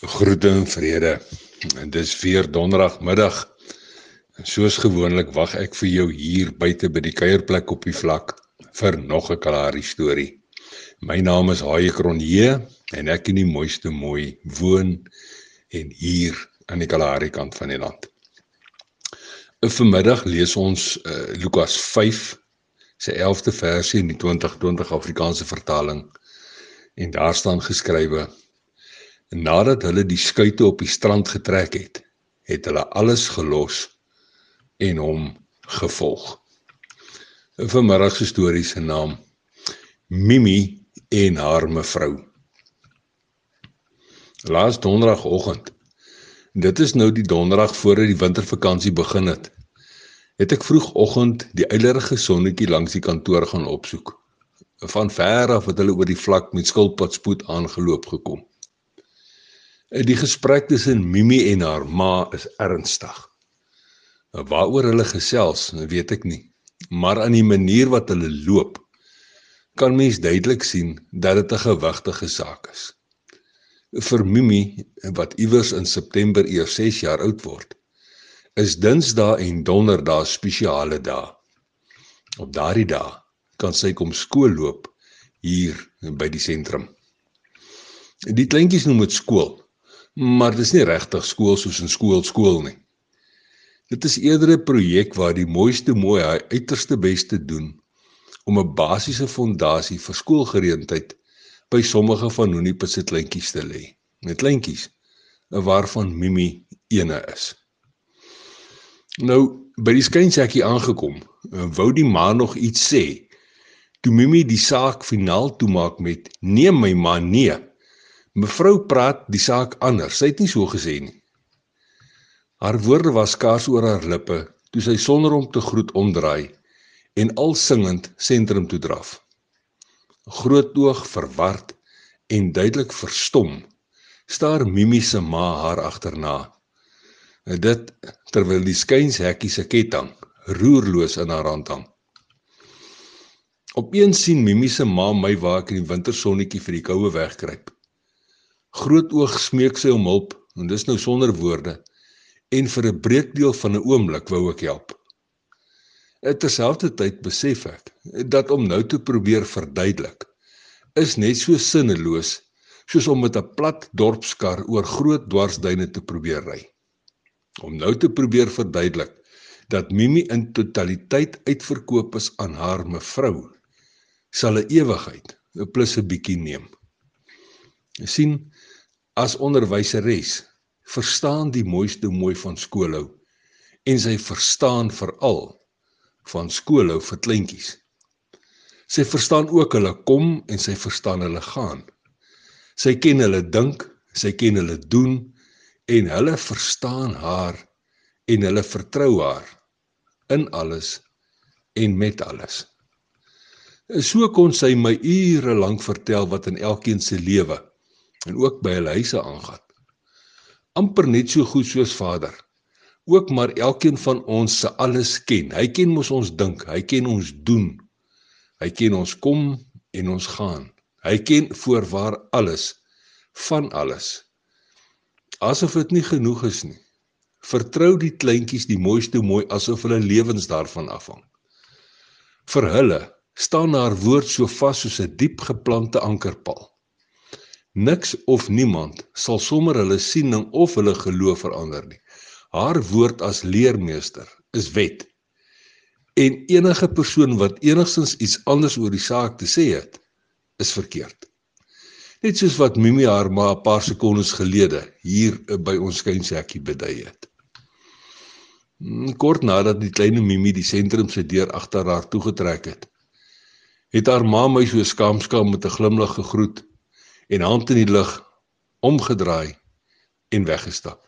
Groete en vrede. En dis weer donderdagmiddag. En soos gewoonlik wag ek vir jou hier buite by die kuierplek op die vlak vir nog 'n Kalahari storie. My naam is Haie Kronje en ek in die mooiste mooi woon en hier aan die Kalahari kant van die land. En vanmiddag lees ons uh, Lukas 5 se 11de versie in die 2020 Afrikaanse vertaling en daar staan geskrywe En nadat hulle die skuite op die strand getrek het, het hulle alles gelos en hom gevolg. 'n Vanmiddag se storie se naam Mimi en haar mevrou. Laas donderdagoggend. Dit is nou die donderdag voor die wintervakansie begin het. Het ek vroegoggend die eilerige sonnetjie langs die kantoor gaan opsoek. Van ver af het hulle oor die vlak met skilpadspoed aangeloop gekom. Die gesprek tussen Mimi en haar ma is ernstig. Waaroor hulle gesels, weet ek nie, maar aan die manier wat hulle loop, kan mens duidelik sien dat dit 'n gewigtige saak is. Vir Mimi wat iewers in September eers 6 jaar oud word, is Dinsdae en Donderdae spesiale dae. Op daardie dae kan sy kom skool loop hier by die sentrum. Die kleintjies noem dit skool maar dit is nie regtig skool soos 'n skool skool nie. Dit is eerder 'n projek waar die mooiste mooi hy uiterste beste doen om 'n basiese fondasie vir skoolgereedheid by sommige van Honipus se kleintjies te lê. Met kleintjies waarvan Mimi ene is. Nou by die skynsekkie aangekom, wou die ma nog iets sê. Toe Mimi die saak finaal toemaak met neem my ma nee. Mevrou praat die saak anders. Sy het nie so gesê nie. Haar woorde was skaars oor haar lippe toe sy sonder om te groet omdraai en al singend sentrum toe draf. Groot oog verward en duidelik verstom staar Mimi se ma haar agterna. Dit terwyl die skynshekkie se ketting roerloos in haar hand hang. Opeens sien Mimi se ma my waar ek in die wintersonnetjie vir die koue wegkruip. Groot oog smeek sy om hulp en dis nou sonder woorde en vir 'n breekdeel van 'n oomblik wou ek help. Terselfdertyd besef ek dat om nou te probeer verduidelik is net so sinneloos soos om met 'n plat dorpskar oor groot dwarsduine te probeer ry. Om nou te probeer verduidelik dat Mimi in totaliteit uitverkoop is aan haar mevrou sal 'n ewigheid plus 'n bietjie neem. Sien as onderwyseres verstaan die mooiste mooi van skoolhou en sy verstaan veral van skoolhou vir kleintjies. Sy verstaan ook hulle kom en sy verstaan hulle gaan. Sy ken hulle dink, sy ken hulle doen en hulle verstaan haar en hulle vertrou haar in alles en met alles. So kon sy my ure lank vertel wat in elkeen se lewe en ook by hulle huise aangaan. amper net so goed soos Vader. Ook maar elkeen van ons se alles ken. Hy ken mos ons dink, hy ken ons doen. Hy ken ons kom en ons gaan. Hy ken voorwaar alles van alles. Asof dit nie genoeg is nie. Vertrou die kleintjies die mooiste mooi asof hulle lewens daarvan afhang. Vir hulle staan haar woord so vas soos 'n diep geplante ankerpaal. Niks of niemand sal sommer hulle siening of hulle geloof verander nie. Haar woord as leermeester is wet. En enige persoon wat enigstens iets anders oor die saak te sê het, is verkeerd. Net soos wat Mimi haar maar 'n paar sekondes gelede hier by ons skynsekkie bedui het. Hmm, kort nadat die klein Mimi die sentrum se deur agter haar toegetrek het, het haar ma my so skaamskaam met 'n glimlag gegroet en hand in die lug omgedraai en weggestap.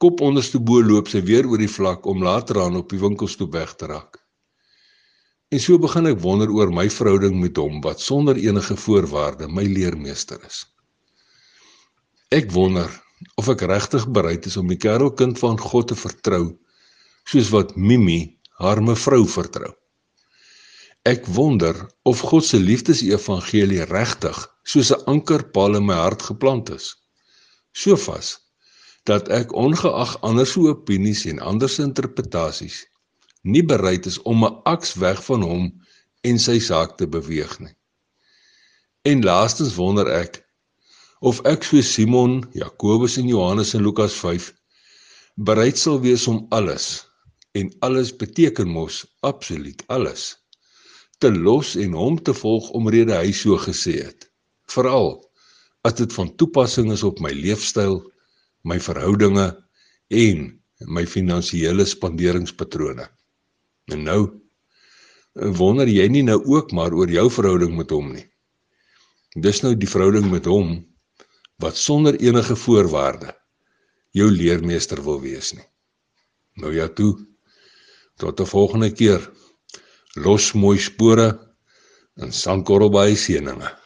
Kop onderste bo loop sy weer oor die vlak om later aan op die winkelstoep weg te raak. En so begin ek wonder oor my verhouding met hom wat sonder enige voorwaarde my leermeester is. Ek wonder of ek regtig bereid is om die kerelkind van God te vertrou soos wat Mimi haar mevrou vertrou. Ek wonder of God se liefdesevangelie regtig soos 'n ankerpaal in my hart geplant is So vas dat ek ongeag ander se opinies en ander se interpretasies nie bereid is om 'n aks weg van hom en sy saak te beweeg nie. En laastens wonder ek of ek so Simon, Jakobus en Johannes in Lukas 5 bereid sal wees om alles en alles beteken mos absoluut alles te los en hom te volg omrede hy so gesê het. Veral as dit van toepassing is op my leefstyl, my verhoudinge en my finansiële spanderingspatrone. En nou wonder jy nie nou ook maar oor jou verhouding met hom nie. Dis nou die verhouding met hom wat sonder enige voorwaarde jou leermeester wil wees nie. Nou ja toe. Tot 'n volgende keer. Los mooi spore en sankorrel by seëninge.